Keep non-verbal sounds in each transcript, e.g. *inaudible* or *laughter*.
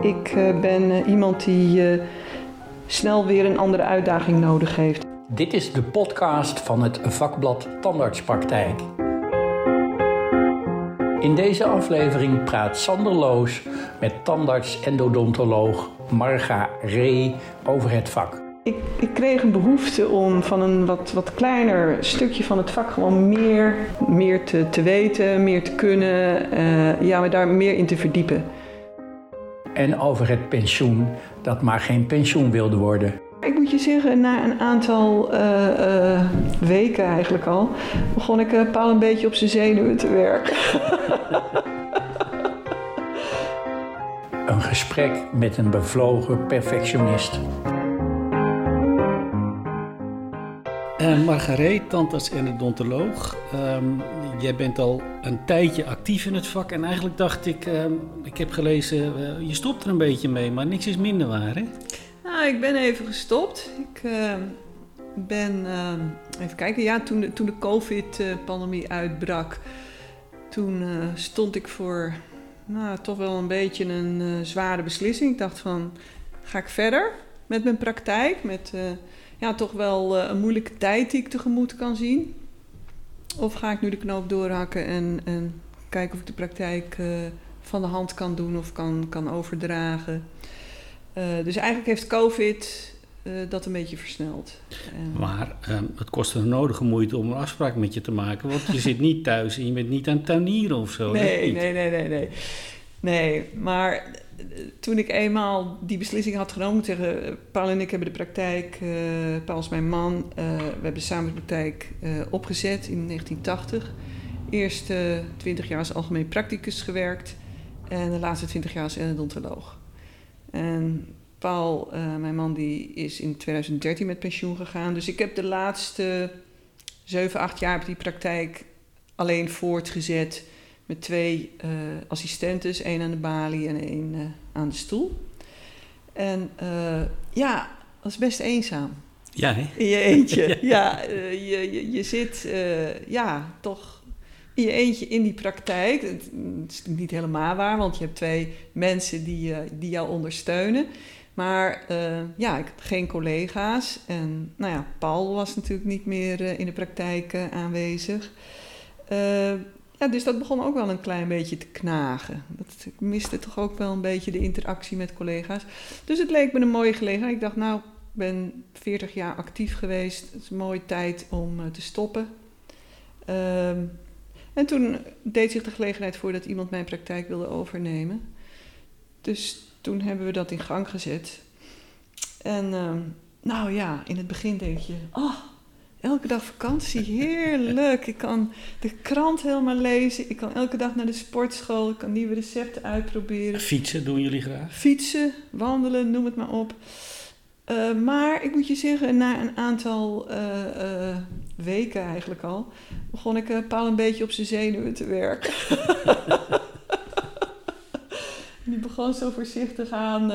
Ik uh, ben uh, iemand die uh, snel weer een andere uitdaging nodig heeft. Dit is de podcast van het vakblad Tandartspraktijk. In deze aflevering praat Sander Loos met tandarts-endodontoloog Marga Ree over het vak. Ik, ik, kreeg een behoefte om van een wat, wat kleiner stukje van het vak gewoon meer, meer te, te weten, meer te kunnen, uh, ja, me daar meer in te verdiepen. En over het pensioen, dat maar geen pensioen wilde worden. Ik moet je zeggen, na een aantal uh, uh, weken eigenlijk al, begon ik uh, Paul een beetje op zijn zenuwen te werken. *laughs* een gesprek met een bevlogen perfectionist. Uh, Margareet, tandarts en odontoloog. Um, jij bent al een tijdje actief in het vak en eigenlijk dacht ik, uh, ik heb gelezen, uh, je stopt er een beetje mee, maar niks is minder waar, hè? Nou, ik ben even gestopt. Ik ben, even kijken, ja, toen de, toen de COVID-pandemie uitbrak, toen stond ik voor, nou, toch wel een beetje een zware beslissing. Ik dacht van, ga ik verder met mijn praktijk, met ja, toch wel uh, een moeilijke tijd die ik tegemoet kan zien. Of ga ik nu de knoop doorhakken en, en kijken of ik de praktijk uh, van de hand kan doen of kan, kan overdragen. Uh, dus eigenlijk heeft COVID dat een beetje versneld. maar um, het kost een nodige moeite om een afspraak met je te maken, want je zit niet thuis en je bent niet aan het tuinieren of zo. Nee, nee, nee, nee, nee. Nee, maar toen ik eenmaal die beslissing had genomen, zeggen Paul en ik hebben de praktijk, uh, Paul is mijn man, uh, we hebben samen de praktijk opgezet in 1980. Eerst 20 jaar als algemeen practicus gewerkt en de laatste 20 jaar als endodontoloog. En Paul, mijn man, die is in 2013 met pensioen gegaan. Dus ik heb de laatste 7, 8 jaar die praktijk alleen voortgezet met twee uh, assistentes, één aan de balie en één uh, aan de stoel. En uh, ja, dat is best eenzaam. Ja, hè? In je eentje. *laughs* ja, je, je, je zit ja, toch in je eentje in die praktijk. Het is niet helemaal waar, want je hebt twee mensen die, die jou ondersteunen. Maar ja, ik heb geen collega's. En nou ja, Paul was natuurlijk niet meer in de praktijk aanwezig. Ja, dus dat begon ook wel een klein beetje te knagen. Dat, ik miste toch ook wel een beetje de interactie met collega's. Dus het leek me een mooie gelegenheid. Ik dacht, nou, ik ben 40 jaar actief geweest. Het is een mooie tijd om uh, te stoppen. Um, en toen deed zich de gelegenheid voor dat iemand mijn praktijk wilde overnemen. Dus toen hebben we dat in gang gezet. En um, nou ja, in het begin denk je, oh, Elke dag vakantie, heerlijk. Ik kan de krant helemaal lezen. Ik kan elke dag naar de sportschool. Ik kan nieuwe recepten uitproberen. Fietsen doen jullie graag? Fietsen, wandelen, noem het maar op. Uh, maar ik moet je zeggen, na een aantal uh, uh, weken eigenlijk al, begon ik Paul een beetje op zijn zenuwen te werken. *laughs* Die begon zo voorzichtig aan,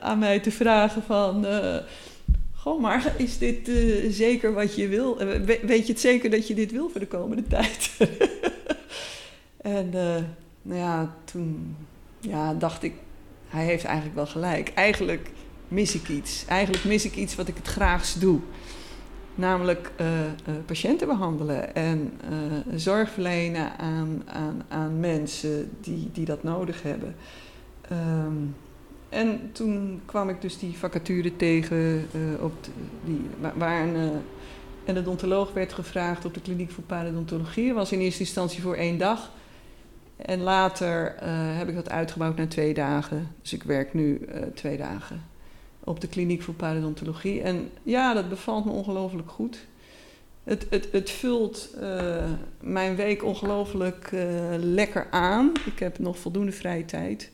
aan mij te vragen van Goh, maar is dit uh, zeker wat je wil? weet je het zeker dat je dit wil voor de komende *laughs* tijd? en uh, nou ja, toen ja, dacht ik, hij heeft eigenlijk wel gelijk. Eigenlijk mis ik iets. Eigenlijk mis ik iets wat ik het graagst doe. Namelijk patiënten behandelen en zorg verlenen aan, aan, aan mensen die, die dat nodig hebben. Um, en toen kwam ik dus die vacature tegen uh, op de, die, waar een, uh, werd gevraagd op de kliniek voor parodontologie. Dat was in eerste instantie voor één dag. En later uh, heb ik dat uitgebouwd naar twee dagen. Dus ik werk nu twee dagen op de kliniek voor parodontologie. En ja, dat bevalt me ongelooflijk goed. Het, het, het vult mijn week ongelooflijk lekker aan. Ik heb nog voldoende vrije tijd.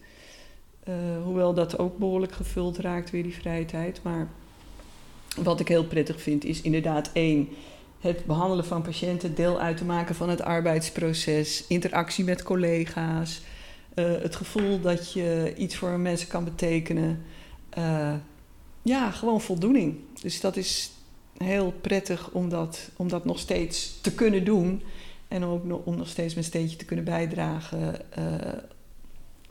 Uh, hoewel dat ook behoorlijk gevuld raakt, weer die vrije tijd. Maar wat ik heel prettig vind, is inderdaad één. Het behandelen van patiënten, deel uit te maken van het arbeidsproces, interactie met collega's, uh, het gevoel dat je iets voor mensen kan betekenen. Uh, ja, gewoon voldoening. Dus dat is heel prettig om dat, om dat nog steeds te kunnen doen. En ook om nog steeds mijn steentje te kunnen bijdragen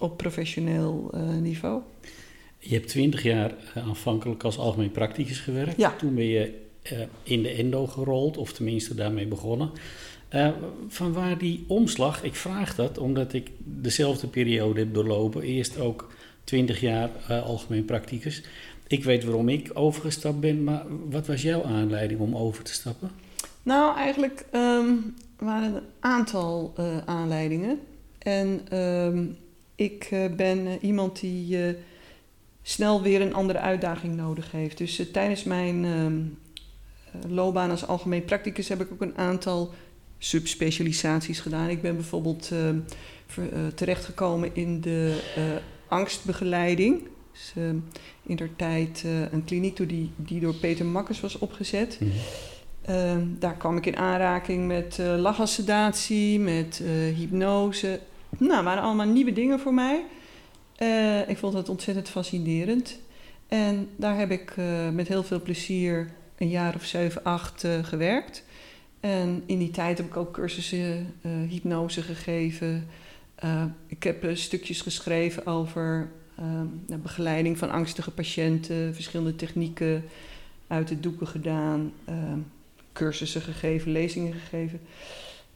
op professioneel niveau. Je hebt twintig jaar aanvankelijk als algemeen practicus gewerkt. Ja. Toen ben je in de endo gerold, of tenminste daarmee begonnen. Van waar die omslag, ik vraag dat omdat ik dezelfde periode heb doorlopen. Eerst ook 20 jaar algemeen practicus. Ik weet waarom ik overgestapt ben, maar wat was jouw aanleiding om over te stappen? Nou, eigenlijk um, waren er een aantal aanleidingen. En um, ik ben iemand die snel weer een andere uitdaging nodig heeft. Dus tijdens mijn um, loopbaan als algemeen practicus heb ik ook een aantal subspecialisaties gedaan. Ik ben bijvoorbeeld uh, uh, terechtgekomen in de uh, angstbegeleiding. Dus, in der tijd een kliniek door die, die door Peter Makkers was opgezet. Mm -hmm. daar kwam ik in aanraking met uh, lachassedatie, met hypnose. Nou, waren allemaal nieuwe dingen voor mij. ik vond het ontzettend fascinerend. En daar heb ik met heel veel plezier een jaar of zeven, acht gewerkt. En in die tijd heb ik ook cursussen uh, hypnose gegeven. Uh, ik heb uh, stukjes geschreven over de begeleiding van angstige patiënten, verschillende technieken uit de doeken gedaan, cursussen gegeven, lezingen gegeven.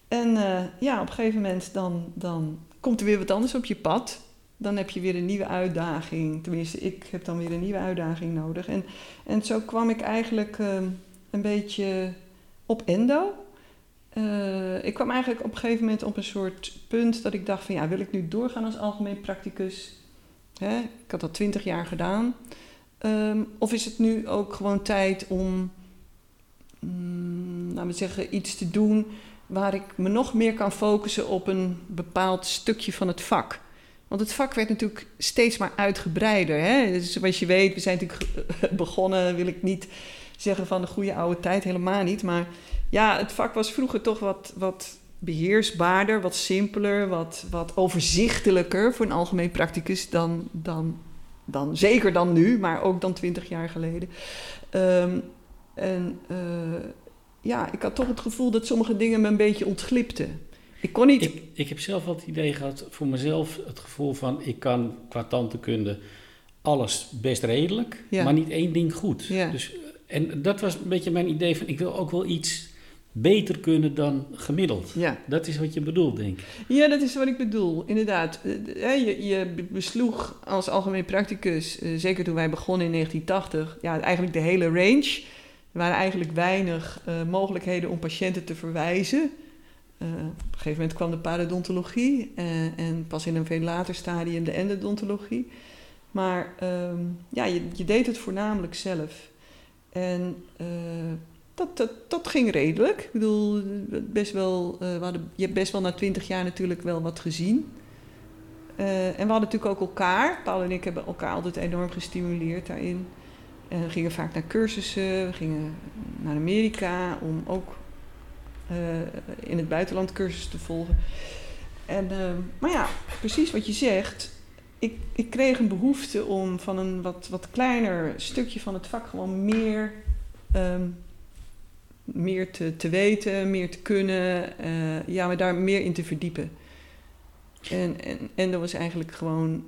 En ja, op een gegeven moment dan, dan komt er weer wat anders op je pad. Dan heb je weer een nieuwe uitdaging. Tenminste, ik heb dan weer een nieuwe uitdaging nodig. En, en zo kwam ik eigenlijk een beetje op endo. Uh, ik kwam eigenlijk op een gegeven moment op een soort punt dat ik dacht van ja, wil ik nu doorgaan als algemeen practicus? Hè? Ik had dat twintig jaar gedaan. Um, of is het nu ook gewoon tijd om, mm, laten we zeggen, iets te doen waar ik me nog meer kan focussen op een bepaald stukje van het vak? Want het vak werd natuurlijk steeds maar uitgebreider. Hè? Dus zoals je weet, we zijn natuurlijk *laughs* begonnen, wil ik niet zeggen van de goede oude tijd, helemaal niet. Maar ja, het vak was vroeger toch wat, wat beheersbaarder, wat simpeler, wat, wat overzichtelijker voor een algemeen practicus dan, dan, dan zeker dan nu, maar ook dan twintig jaar geleden. Um, en uh, ja, ik had toch het gevoel dat sommige dingen me een beetje ontglipten. Ik kon niet. Ik, ik heb zelf wel het idee gehad, voor mezelf, het gevoel van ik kan qua tantekunde alles best redelijk, Ja. maar niet één ding goed. Ja. Dus, en dat was een beetje mijn idee van ik wil ook wel iets beter kunnen dan gemiddeld. Ja. Dat is wat je bedoelt, denk ik. Ja, dat is wat ik bedoel, inderdaad. Eh, Je, je besloeg als algemeen practicus, eh, zeker toen wij begonnen in 1980, ja, eigenlijk de hele range. Er waren eigenlijk weinig uh, mogelijkheden om patiënten te verwijzen. Uh, op een gegeven moment kwam de paradontologie uh, en pas in een veel later stadium de endodontologie. Maar um, ja, je, je, deed het voornamelijk zelf. En dat, dat, dat ging redelijk. Ik bedoel, best wel, je hebt best wel na twintig jaar natuurlijk wel wat gezien. En we hadden natuurlijk ook elkaar. Paul en ik hebben elkaar altijd enorm gestimuleerd daarin. En we gingen vaak naar cursussen, we gingen naar Amerika om ook uh, in het buitenland cursussen te volgen. En, maar ja, precies wat je zegt. Ik, ik kreeg een behoefte om van een wat, wat kleiner stukje van het vak gewoon meer um, meer te, te weten, meer te kunnen, uh, ja, maar daar meer in te verdiepen. En, en, en dat was eigenlijk gewoon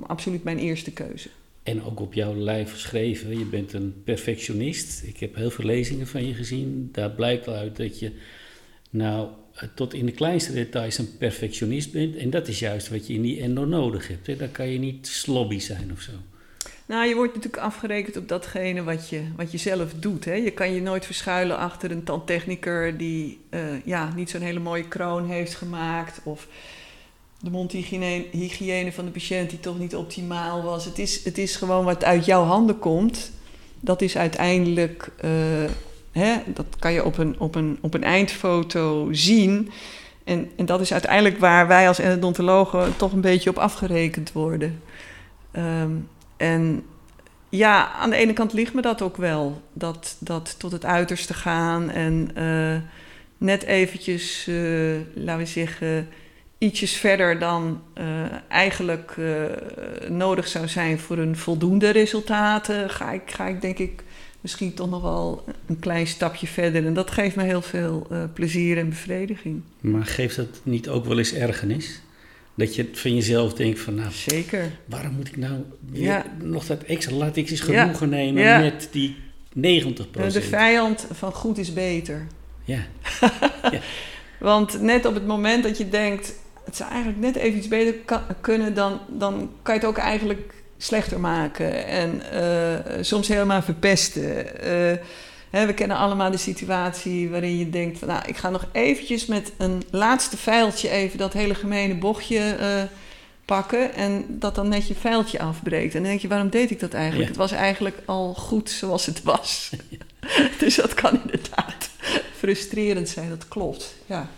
absoluut mijn eerste keuze. En ook op jouw lijf geschreven, je bent een perfectionist. Ik heb heel veel lezingen van je gezien. Daar blijkt uit dat je nou tot in de kleinste details een perfectionist bent. En dat is juist wat je in die endo nodig hebt. Daar kan je niet slobby zijn of zo. Nou, je wordt natuurlijk afgerekend op datgene wat je, wat je zelf doet. Hè? Je kan je nooit verschuilen achter een tandtechniker die uh, ja, niet zo'n hele mooie kroon heeft gemaakt. Of de mondhygiëne van de patiënt die toch niet optimaal was. Het is, het is gewoon wat uit jouw handen komt. Dat is uiteindelijk, uh, hè, dat kan je op een, op een, op een eindfoto zien. En, en dat is uiteindelijk waar wij als endodontologen toch een beetje op afgerekend worden. Um, en ja, aan de ene kant ligt me dat ook wel. Dat, dat tot het uiterste gaan en uh, net eventjes, uh, laten we zeggen, ietsjes verder dan uh, eigenlijk nodig zou zijn voor een voldoende resultaten. Ga ik, ga ik denk ik misschien toch nog wel een klein stapje verder. En dat geeft me heel veel plezier en bevrediging. Maar geeft dat niet ook wel eens ergernis? Dat je van jezelf denkt van, nou, Zeker. waarom moet ik nou weer Ja. nog dat extra, laat ik eens Ja. genoegen nemen Ja. met die 90% Eh, De vijand van goed is beter. *laughs* Ja, Want net op het moment dat je denkt, het zou eigenlijk net even iets beter kan- kunnen, dan, dan kan je het ook eigenlijk slechter maken. En eh, soms helemaal verpesten. Eh, hè, we kennen allemaal de situatie waarin je denkt, van, nou, ik ga nog eventjes met een laatste vijltje even dat hele gemene bochtje eh, pakken. En dat dan net je vijltje afbreekt. En dan denk je, waarom deed ik dat eigenlijk? Ja. Het was eigenlijk al goed zoals het was. *laughs* *laughs* dus dat kan inderdaad frustrerend zijn, dat klopt. Ja.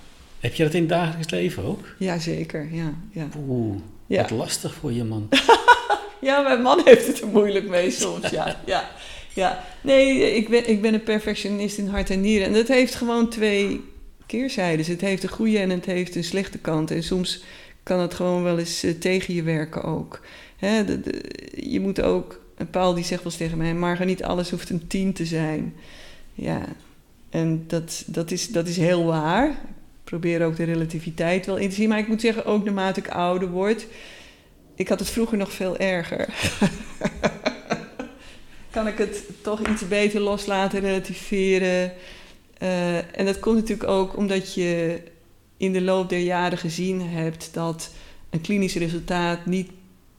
Heb je dat in het dagelijks leven ook? Ja, zeker. Ja, ja. Oeh, Ja. wat lastig voor je man. *laughs* ja, mijn man heeft het er moeilijk mee soms. Ja, *laughs* ja, ja. Nee, ik ben, ik ben een perfectionist in hart en nieren. En dat heeft gewoon twee keerzijdes. Het heeft een goede en het heeft een slechte kant. En soms kan het gewoon wel eens eh, tegen je werken ook. Hè, de, de- je moet ook... En Paul die zegt wel eens tegen mij... Marga, niet alles hoeft een tien te zijn. Ja, en dat, dat, is, dat is heel waar. Probeer ook de relativiteit wel in te zien. Maar ik moet zeggen, ook naarmate ik ouder word... Ik had het vroeger nog veel erger. *laughs* kan ik het toch iets beter loslaten, relativeren. Eh, en dat komt natuurlijk ook omdat je in de loop der jaren gezien hebt dat een klinisch resultaat niet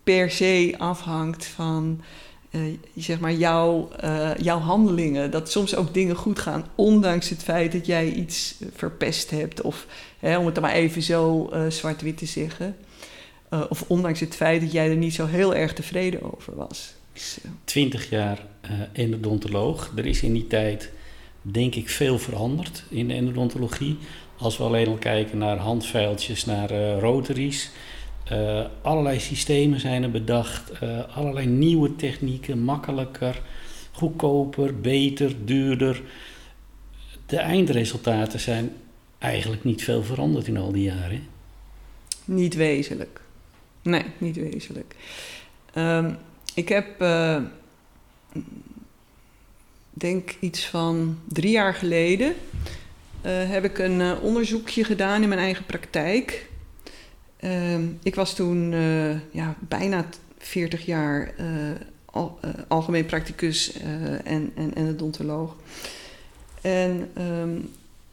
per se afhangt van eh, zeg maar jouw, eh, jouw handelingen. Dat soms ook dingen goed gaan, ondanks het feit dat jij iets verpest hebt. Of hè, om het dan maar even zo eh, zwart-wit te zeggen. Of ondanks het feit dat jij er niet zo heel erg tevreden over was. Dus, 20 jaar endodontoloog. Er is in die tijd, denk ik, veel veranderd in de endodontologie. Als we alleen al kijken naar handveiltjes, naar rotaries. Eh, allerlei systemen zijn er bedacht. eh, allerlei nieuwe technieken, makkelijker, goedkoper, beter, duurder. De eindresultaten zijn eigenlijk niet veel veranderd in al die jaren. Niet wezenlijk. Nee, niet wezenlijk. Ehm, ik heb, eh, denk iets van drie jaar geleden, heb ik een onderzoekje gedaan in mijn eigen praktijk. Ehm, ik was toen eh, ja, bijna 40 jaar eh, eh, algemeen practicus en, en, en odontoloog. En ehm,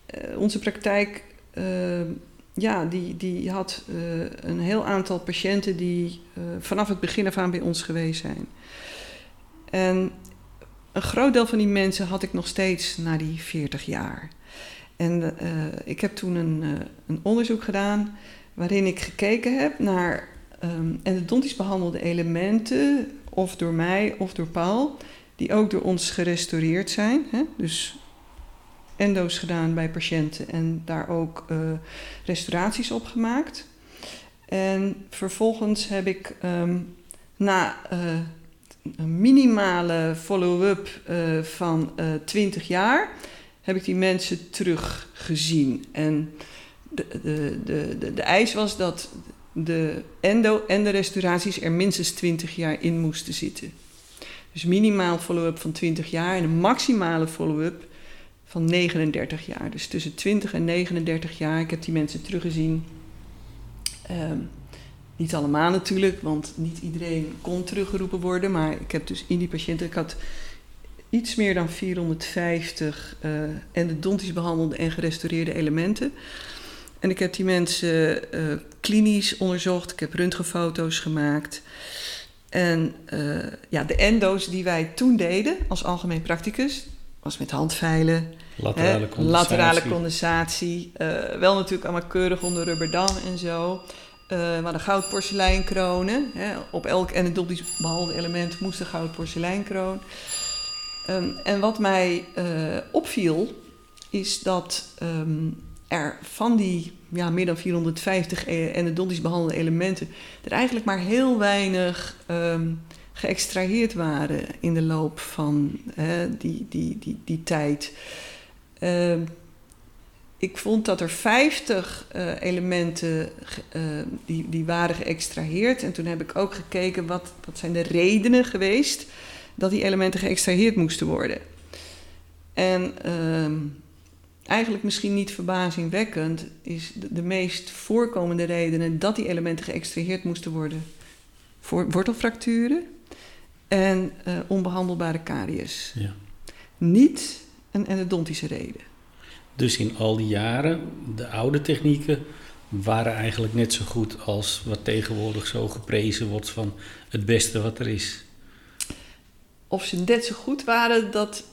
eh, onze praktijk ehm, ja, die, die had een heel aantal patiënten die vanaf het begin af aan bij ons geweest zijn. En een groot deel van die mensen had ik nog steeds na die 40 jaar. En ik heb toen een, een onderzoek gedaan waarin ik gekeken heb naar ehm endodontisch behandelde elementen, of door mij of door Paul, die ook door ons gerestaureerd zijn. Hè? Dus endo's gedaan bij patiënten en daar ook eh, restauraties op gemaakt. En vervolgens heb ik ehm, na eh, een minimale follow-up eh, van eh 20 jaar, heb ik die mensen teruggezien. En de, de, de, de, eis was dat de endo en de restauraties er minstens 20 jaar in moesten zitten. Dus minimaal follow-up van 20 jaar en een maximale follow-up van 39 jaar. Dus tussen 20 en 39 jaar. Ik heb die mensen teruggezien. Ehm, niet allemaal natuurlijk, want niet iedereen kon teruggeroepen worden. Maar ik heb dus in die patiënten, ik had iets meer dan 450 eh endodontisch behandelde en gerestaureerde elementen. En ik heb die mensen eh, klinisch onderzocht. Ik heb röntgenfoto's gemaakt. En eh, ja, de endo's die wij toen deden als algemeen practicus, was met handveilen, Laterale Hè, condensatie. Laterale condensatie. Wel natuurlijk allemaal keurig onder rubberdam en zo. Eh we hadden goud porseleinkronen. Hè. Op elk endodontisch behandelde element moest een goud porseleinkroon. Ehm, en wat mij opviel, is dat ehm, er van die ja, meer dan 450 e- endodontisch behandelde elementen... er eigenlijk maar heel weinig ehm, geëxtraheerd waren in de loop van hè, die, die, die, die tijd... Ehm, ik vond dat er 50 eh, elementen ge- eh, die, die waren geëxtraheerd. En toen heb ik ook gekeken wat, wat zijn de redenen geweest dat die elementen geëxtraheerd moesten worden. En ehm, eigenlijk misschien niet verbazingwekkend, is de, de meest voorkomende redenen dat die elementen geëxtraheerd moesten worden voor wortelfracturen en eh, onbehandelbare caries. Ja. Niet een endodontische reden. Dus in al die jaren, de oude technieken waren eigenlijk net zo goed als wat tegenwoordig zo geprezen wordt van het beste wat er is. Of ze net zo goed waren, dat.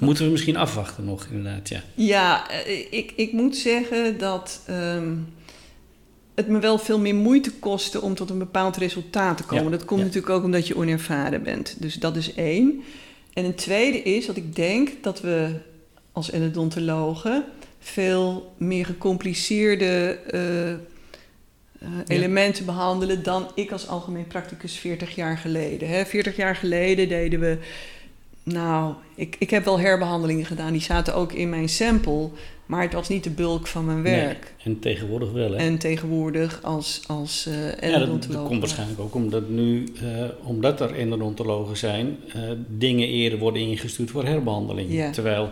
Moeten we misschien afwachten nog, inderdaad, ja. Ja, eh, ik, ik moet zeggen dat ehm, het me wel veel meer moeite kostte om tot een bepaald resultaat te komen. Ja, dat komt ja. natuurlijk ook omdat je onervaren bent. Dus dat is één. En een tweede is dat ik denk dat we als endodontologen veel meer gecompliceerde eh, eh, elementen behandelen dan ik als algemeen practicus 40 jaar geleden. Hè. 40 jaar geleden deden we, nou, ik, ik heb wel herbehandelingen gedaan, die zaten ook in mijn sample, maar het was niet de bulk van mijn werk. Nee, en tegenwoordig wel, hè? En tegenwoordig als, als eh ja, dat, komt waarschijnlijk ook omdat nu, eh, omdat er endodontologen zijn, eh, dingen eerder worden ingestuurd voor herbehandeling. Ja. Terwijl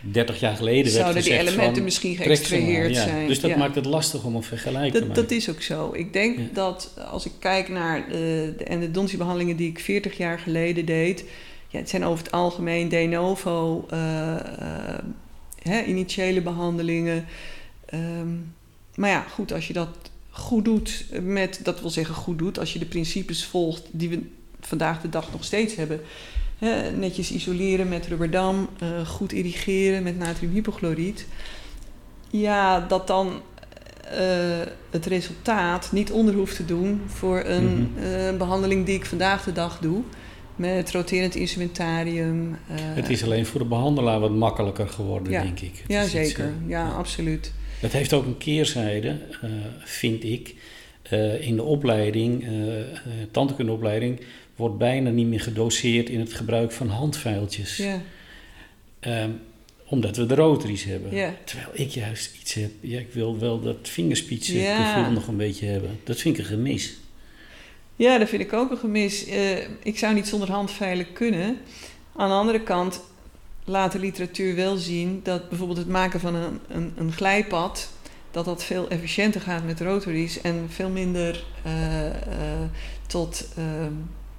30 jaar geleden werd Zouden die gezegd elementen van, misschien geëxtraheerd ja. zijn. Dus dat Ja. maakt het lastig om een vergelijk te maken. dat is ook zo. Ik denk dat als ik kijk naar de endodontiebehandelingen die ik 40 jaar geleden deed, ja, het zijn over het algemeen de novo eh, eh, hè, initiële behandelingen. Ehm, maar ja, goed, als je dat goed doet met, dat wil zeggen goed doet, als je de principes volgt die we vandaag de dag nog steeds hebben. Hè, netjes isoleren met rubberdam, eh, goed irrigeren met natriumhypochloriet. Ja, dat dan het resultaat niet onder hoeft te doen voor een Mhm. eh, behandeling die ik vandaag de dag doe. Met roterend instrumentarium. eh, Het is alleen voor de behandelaar wat makkelijker geworden, Ja. denk ik. Het ja, iets, zeker. eh, ja, absoluut. Dat heeft ook een keerzijde, eh, vind ik. In de opleiding, tandheelkundeopleiding, wordt bijna niet meer gedoseerd in het gebruik van handveiltjes. Ja, Ehm, omdat we de rotaries hebben. Terwijl ik juist iets heb, ja, ik wil wel dat vingerspitsen Ja. gevoel nog een beetje hebben. Dat vind ik een gemis. Ja, dat vind ik ook een gemis. Eh, ik zou niet zonder handveilen kunnen. Aan de andere kant laat de literatuur wel zien dat bijvoorbeeld het maken van een, een, een glijpad, dat dat veel efficiënter gaat met rotaries en veel minder eh, eh, tot ehm,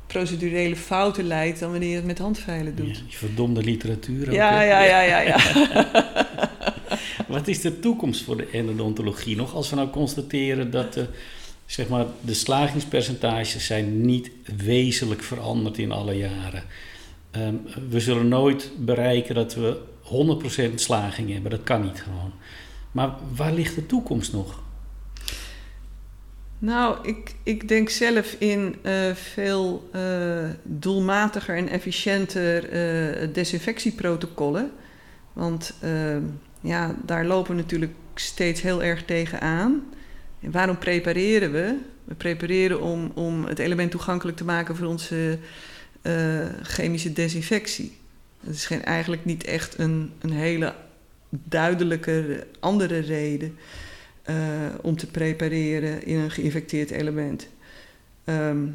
procedurele fouten leidt dan wanneer je het met handveilen Ja, doet. die verdomde literatuur ook, Ja, ja, ja, ja, ja. *laughs* Wat is de toekomst voor de endodontologie nog? Als we nou constateren dat de, zeg maar, de slagingspercentages zijn niet wezenlijk veranderd in alle jaren. Ehm, we zullen nooit bereiken dat we 100% slaging hebben. Dat kan niet gewoon. Maar waar ligt de toekomst nog? Nou, ik, ik denk zelf in eh, veel eh, doelmatiger en efficiënter eh, desinfectieprotocollen. Want eh, ja, daar lopen we natuurlijk steeds heel erg tegen aan. En waarom prepareren we? We prepareren om, om het element toegankelijk te maken voor onze eh, chemische desinfectie. Dat is geen, eigenlijk niet echt een, een hele duidelijke andere reden eh, om te prepareren in een geïnfecteerd element. Ehm,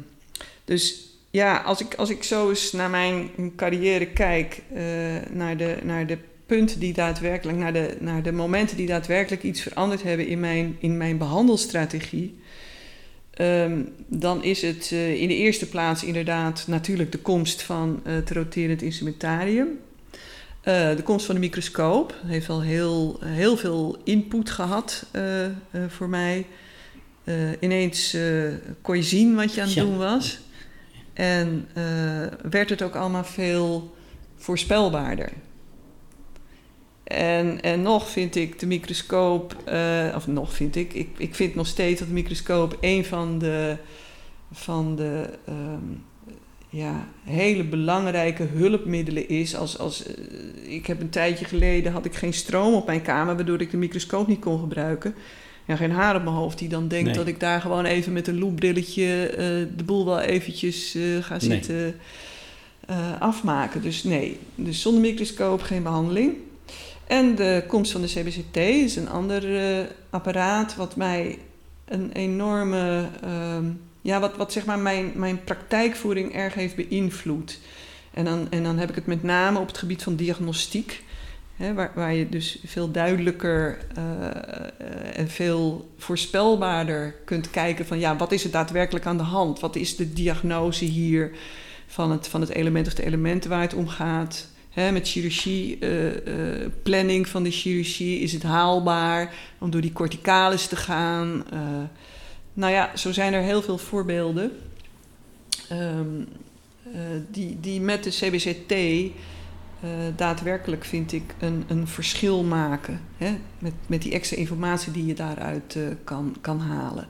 dus ja, als ik, als ik zo eens naar mijn carrière kijk, eh, naar, de, naar de punten die daadwerkelijk, naar de, naar de momenten die daadwerkelijk iets veranderd hebben in mijn, in mijn behandelstrategie. ehm, dan is het eh, in de eerste plaats inderdaad natuurlijk de komst van eh, het roterend instrumentarium. Eh, de komst van de microscoop heeft al heel, heel veel input gehad eh, eh, voor mij. Ineens kon je zien wat je aan het Ja. doen was. En werd het ook allemaal veel voorspelbaarder. En, en nog vind ik de microscoop, eh, of nog vind ik, ik, ik vind nog steeds dat de microscoop een van de, van de ehm, ja, hele belangrijke hulpmiddelen is. Als, als, eh, ik heb een tijdje geleden had ik geen stroom op mijn kamer, waardoor ik de microscoop niet kon gebruiken. Ja, geen haar op mijn hoofd die dan denkt Nee. dat ik daar gewoon even met een loopbrilletje eh, de boel wel eventjes ga zitten afmaken. Dus nee, dus zonder microscoop geen behandeling. En de komst van de CBCT is een ander eh, apparaat wat mij een enorme, ehm, ja, wat, wat zeg maar mijn, mijn praktijkvoering erg heeft beïnvloed. En dan, en dan heb ik het met name op het gebied van diagnostiek. Waar, waar je dus veel duidelijker en veel voorspelbaarder kunt kijken van ja, wat is er daadwerkelijk aan de hand? Wat is de diagnose hier van het, van het element of de elementen waar het om gaat? Met chirurgie, planning van de chirurgie, is het haalbaar om door die corticalis te gaan? nou ja, zo zijn er heel veel voorbeelden. Ehm, eh, die, die met de CBCT daadwerkelijk, vind ik, een, een verschil maken. Met, met die extra informatie die je daaruit kan, kan halen.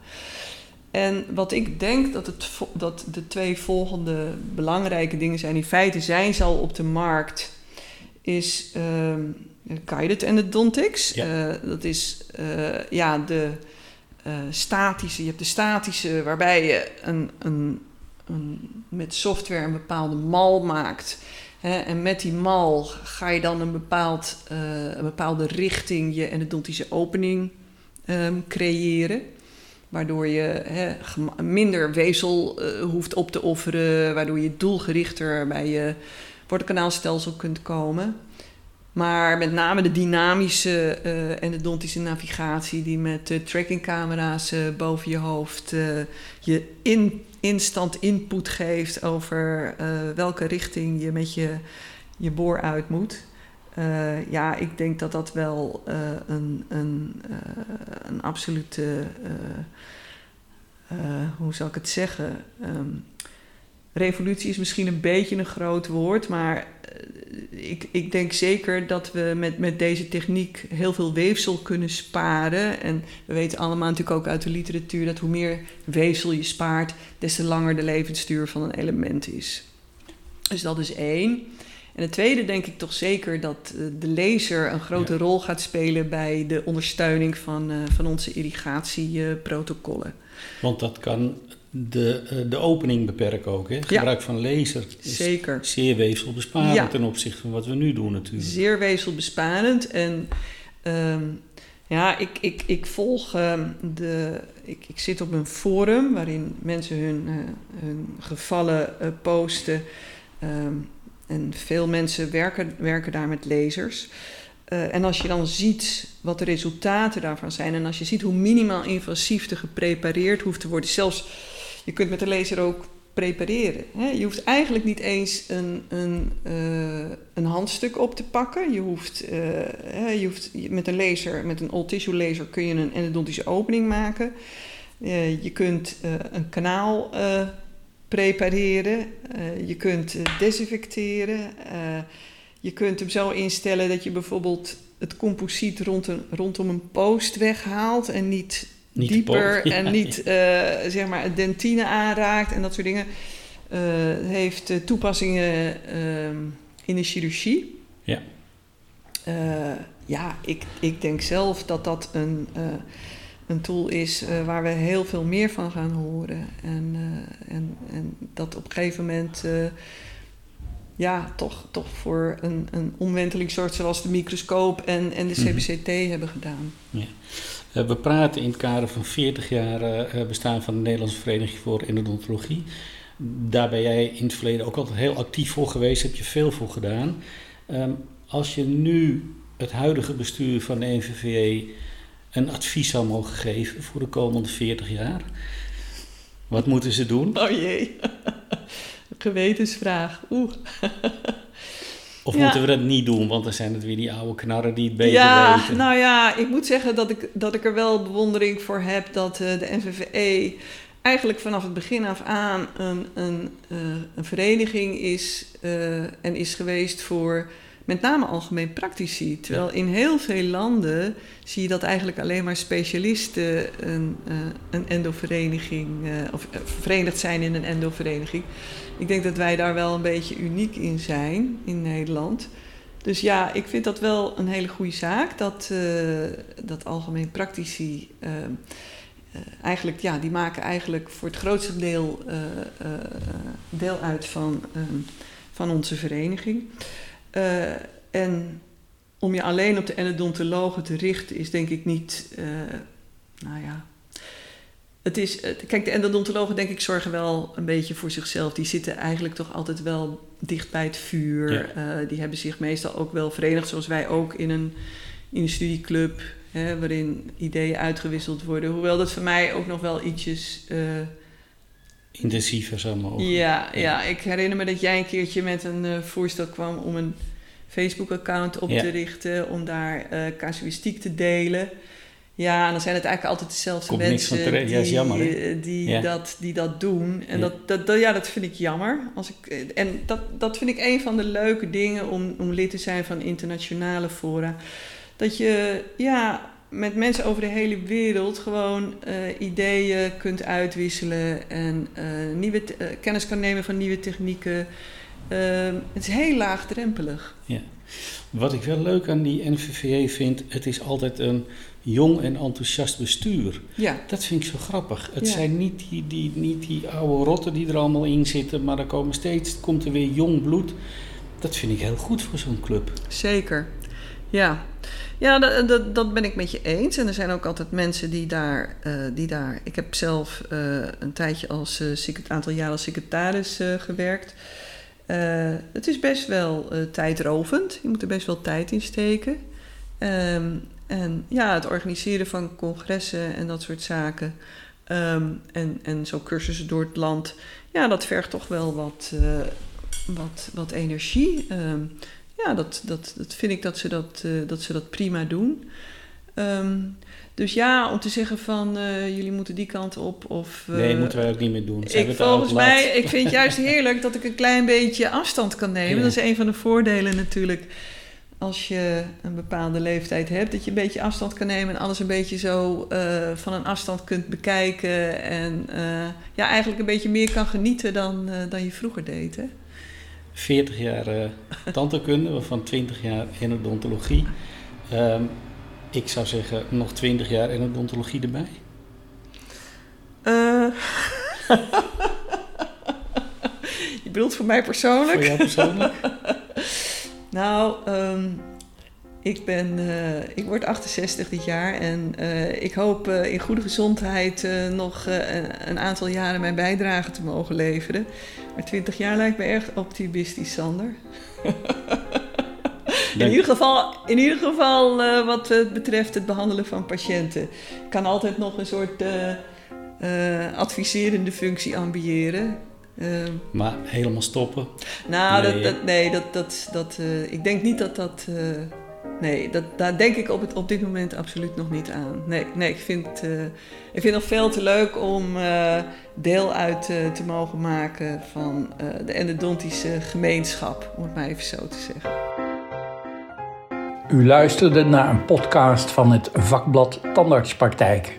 En wat ik denk dat, het, dat de twee volgende belangrijke dingen zijn, in feite zijn ze al op de markt, is uh, Guided Endodontics. Ja. dat is ja, de statische, je hebt de statische waarbij je een, een met software een bepaalde mal maakt. Hè, en met die mal ga je dan een, bepaald, een bepaalde richting je endodontische opening um, creëren. Waardoor je hè, minder weefsel uh, hoeft op te offeren, waardoor je doelgerichter bij je wortelkanaalstelsel kunt komen. Maar met name de dynamische uh, endodontische navigatie, die met trackingcamera's uh, boven je hoofd je in instant input geeft over welke richting je met je, je boor uit moet. Ja, ik denk dat dat wel een, een, een absolute, hoe zal ik het zeggen, um, revolutie is misschien een beetje een groot woord, maar eh, ik, ik denk zeker dat we met, met deze techniek heel veel weefsel kunnen sparen. En we weten allemaal natuurlijk ook uit de literatuur dat hoe meer weefsel je spaart, des te langer de levensduur van een element is. Dus dat is één. En het tweede denk ik toch zeker dat eh, de laser een grote rol gaat spelen bij de ondersteuning van, uh, van onze irrigatieprotocollen. Want dat kan de, eh, de opening beperken ook. Hè? Gebruik van laser is Zeker. zeer weefselbesparend ja. ten opzichte van wat we nu doen natuurlijk. Zeer weefselbesparend. En um, ja, ik, ik, ik volg um, de... Ik, ik zit op een forum waarin mensen hun, uh, hun gevallen uh, posten. Um, en veel mensen werken, werken daar met lasers. Uh, en als je dan ziet wat de resultaten daarvan zijn... en als je ziet hoe minimaal invasief er geprepareerd hoeft te worden... zelfs je kunt met de laser ook prepareren. Hè? Je hoeft eigenlijk niet eens een, een, uh, een handstuk op te pakken. Je hoeft, uh, je hoeft met een laser, met een old tissue laser kun je een endodontische opening maken. Uh, je kunt een kanaal prepareren. je kunt desinfecteren. je kunt hem zo instellen dat je bijvoorbeeld het composiet rond een, rondom een post weghaalt en niet niet dieper en niet uh, zeg maar dentine aanraakt en dat soort dingen. Uh, heeft toepassingen uh, in de chirurgie. Ja. ja, ik, ik denk zelf dat dat een, een tool is waar we heel veel meer van gaan horen. En, en, en dat op een gegeven moment ja, toch, toch voor een, een omwenteling zorgt zoals de microscoop en, en de CBCT mhm. hebben gedaan. Ja. Eh, we praten in het kader van 40 jaar eh, bestaan van de Nederlandse Vereniging voor Endodontologie. Daar ben jij in het verleden ook altijd heel actief voor geweest, heb je veel voor gedaan. Ehm, als je nu het huidige bestuur van de NVVE een advies zou mogen geven voor de komende 40 jaar, wat moeten ze doen? Oh jee, *laughs* gewetensvraag. Oeh. *laughs* Of moeten we dat niet doen? Want dan zijn het weer die oude knarren die het beter ja, weten. Nou ja, ik moet zeggen dat ik, dat ik er wel bewondering voor heb dat uh, de NVVE eigenlijk vanaf het begin af aan een, een, uh, een vereniging is uh, en is geweest voor met name algemeen praktici. Terwijl in heel veel landen zie je dat eigenlijk alleen maar specialisten een, een endovereniging of verenigd zijn in een endovereniging. Ik denk dat wij daar wel een beetje uniek in zijn in Nederland. Dus ja, ik vind dat wel een hele goede zaak. Dat, uh, dat algemeen praktici uh, uh, eigenlijk, ja, die maken eigenlijk voor het grootste deel deel uit van, van onze vereniging. En om je alleen op de endodontologen te richten is denk ik niet, nou ja, het is, kijk, de endodontologen denk ik zorgen wel een beetje voor zichzelf. Die zitten eigenlijk toch altijd wel dicht bij het vuur. die hebben zich meestal ook wel verenigd, zoals wij ook in een, in een studieclub, hè, waarin ideeën uitgewisseld worden. Hoewel dat voor mij ook nog wel ietsjes intensiever zou mogen. Ja, ja, ik herinner me dat jij een keertje met een uh, voorstel kwam om een Facebook-account op te richten, om daar uh, casuïstiek te delen. Ja, en dan zijn het eigenlijk altijd dezelfde mensen die, ja, jammer, die, dat, die dat doen. En Dat, dat, ja, dat vind ik jammer. Als ik, en dat, dat vind ik een van de leuke dingen om, om lid te zijn van internationale fora. Dat je, ja, met mensen over de hele wereld gewoon uh, ideeën kunt uitwisselen en uh, nieuwe uh, kennis kan nemen van nieuwe technieken. Ehm, het is heel laagdrempelig. Ja. Wat ik wel leuk aan die NVVE vind, het is altijd een jong en enthousiast bestuur. Ja. Dat vind ik zo grappig. Het zijn niet die, die, niet die oude rotten die er allemaal in zitten, maar er komen steeds, komt er weer jong bloed. Dat vind ik heel goed voor zo'n club. Zeker. Ja, ja dat, dat, dat, ben ik met je eens. En er zijn ook altijd mensen die daar. Uh, die daar ik heb zelf uh, een tijdje als uh, aantal jaren als secretaris gewerkt. het is best wel tijdrovend. Je moet er best wel tijd in steken. Um, en ja, het organiseren van congressen en dat soort zaken. Um, en, en zo cursussen door het land. Ja, dat vergt toch wel wat, wat, wat energie. Um, ja, dat, dat, dat vind ik dat ze dat, uh, dat, ze dat prima doen. Um, dus ja, om te zeggen van uh, jullie moeten die kant op of... Uh, nee, moeten wij ook niet meer doen. ik, volgens mij, ik vind het juist heerlijk dat ik een klein beetje afstand kan nemen. Dat is een van de voordelen natuurlijk als je een bepaalde leeftijd hebt. Dat je een beetje afstand kan nemen en alles een beetje zo uh, van een afstand kunt bekijken. En ja, eigenlijk een beetje meer kan genieten dan, dan je vroeger deed. Hè? 40 jaar uh, tandheelkunde, waarvan 20 jaar endodontologie. Um, ik zou zeggen nog 20 jaar endodontologie erbij. Uh, *laughs* je bedoelt voor mij persoonlijk? Voor jou persoonlijk? *laughs* nou, um, ik, ben, uh, ik word 68 dit jaar en uh, ik hoop uh, in goede gezondheid nog een aantal jaren mijn bijdrage te mogen leveren. Maar 20 jaar lijkt me erg optimistisch, Sander. *laughs* in ieder geval, in ieder geval wat betreft het behandelen van patiënten. Ik kan altijd nog een soort adviserende functie ambiëren. Ehm, maar helemaal stoppen? Nou, nee, dat, dat, nee, dat, dat, dat, ik denk niet dat dat nee, dat, daar denk ik op, het, op dit moment absoluut nog niet aan. Nee, nee ik, vind, uh, ik vind het veel te leuk om uh, deel uit uh, te mogen maken van de endodontische gemeenschap, om het maar even zo te zeggen. U luisterde naar een podcast van het vakblad Tandartspraktijk.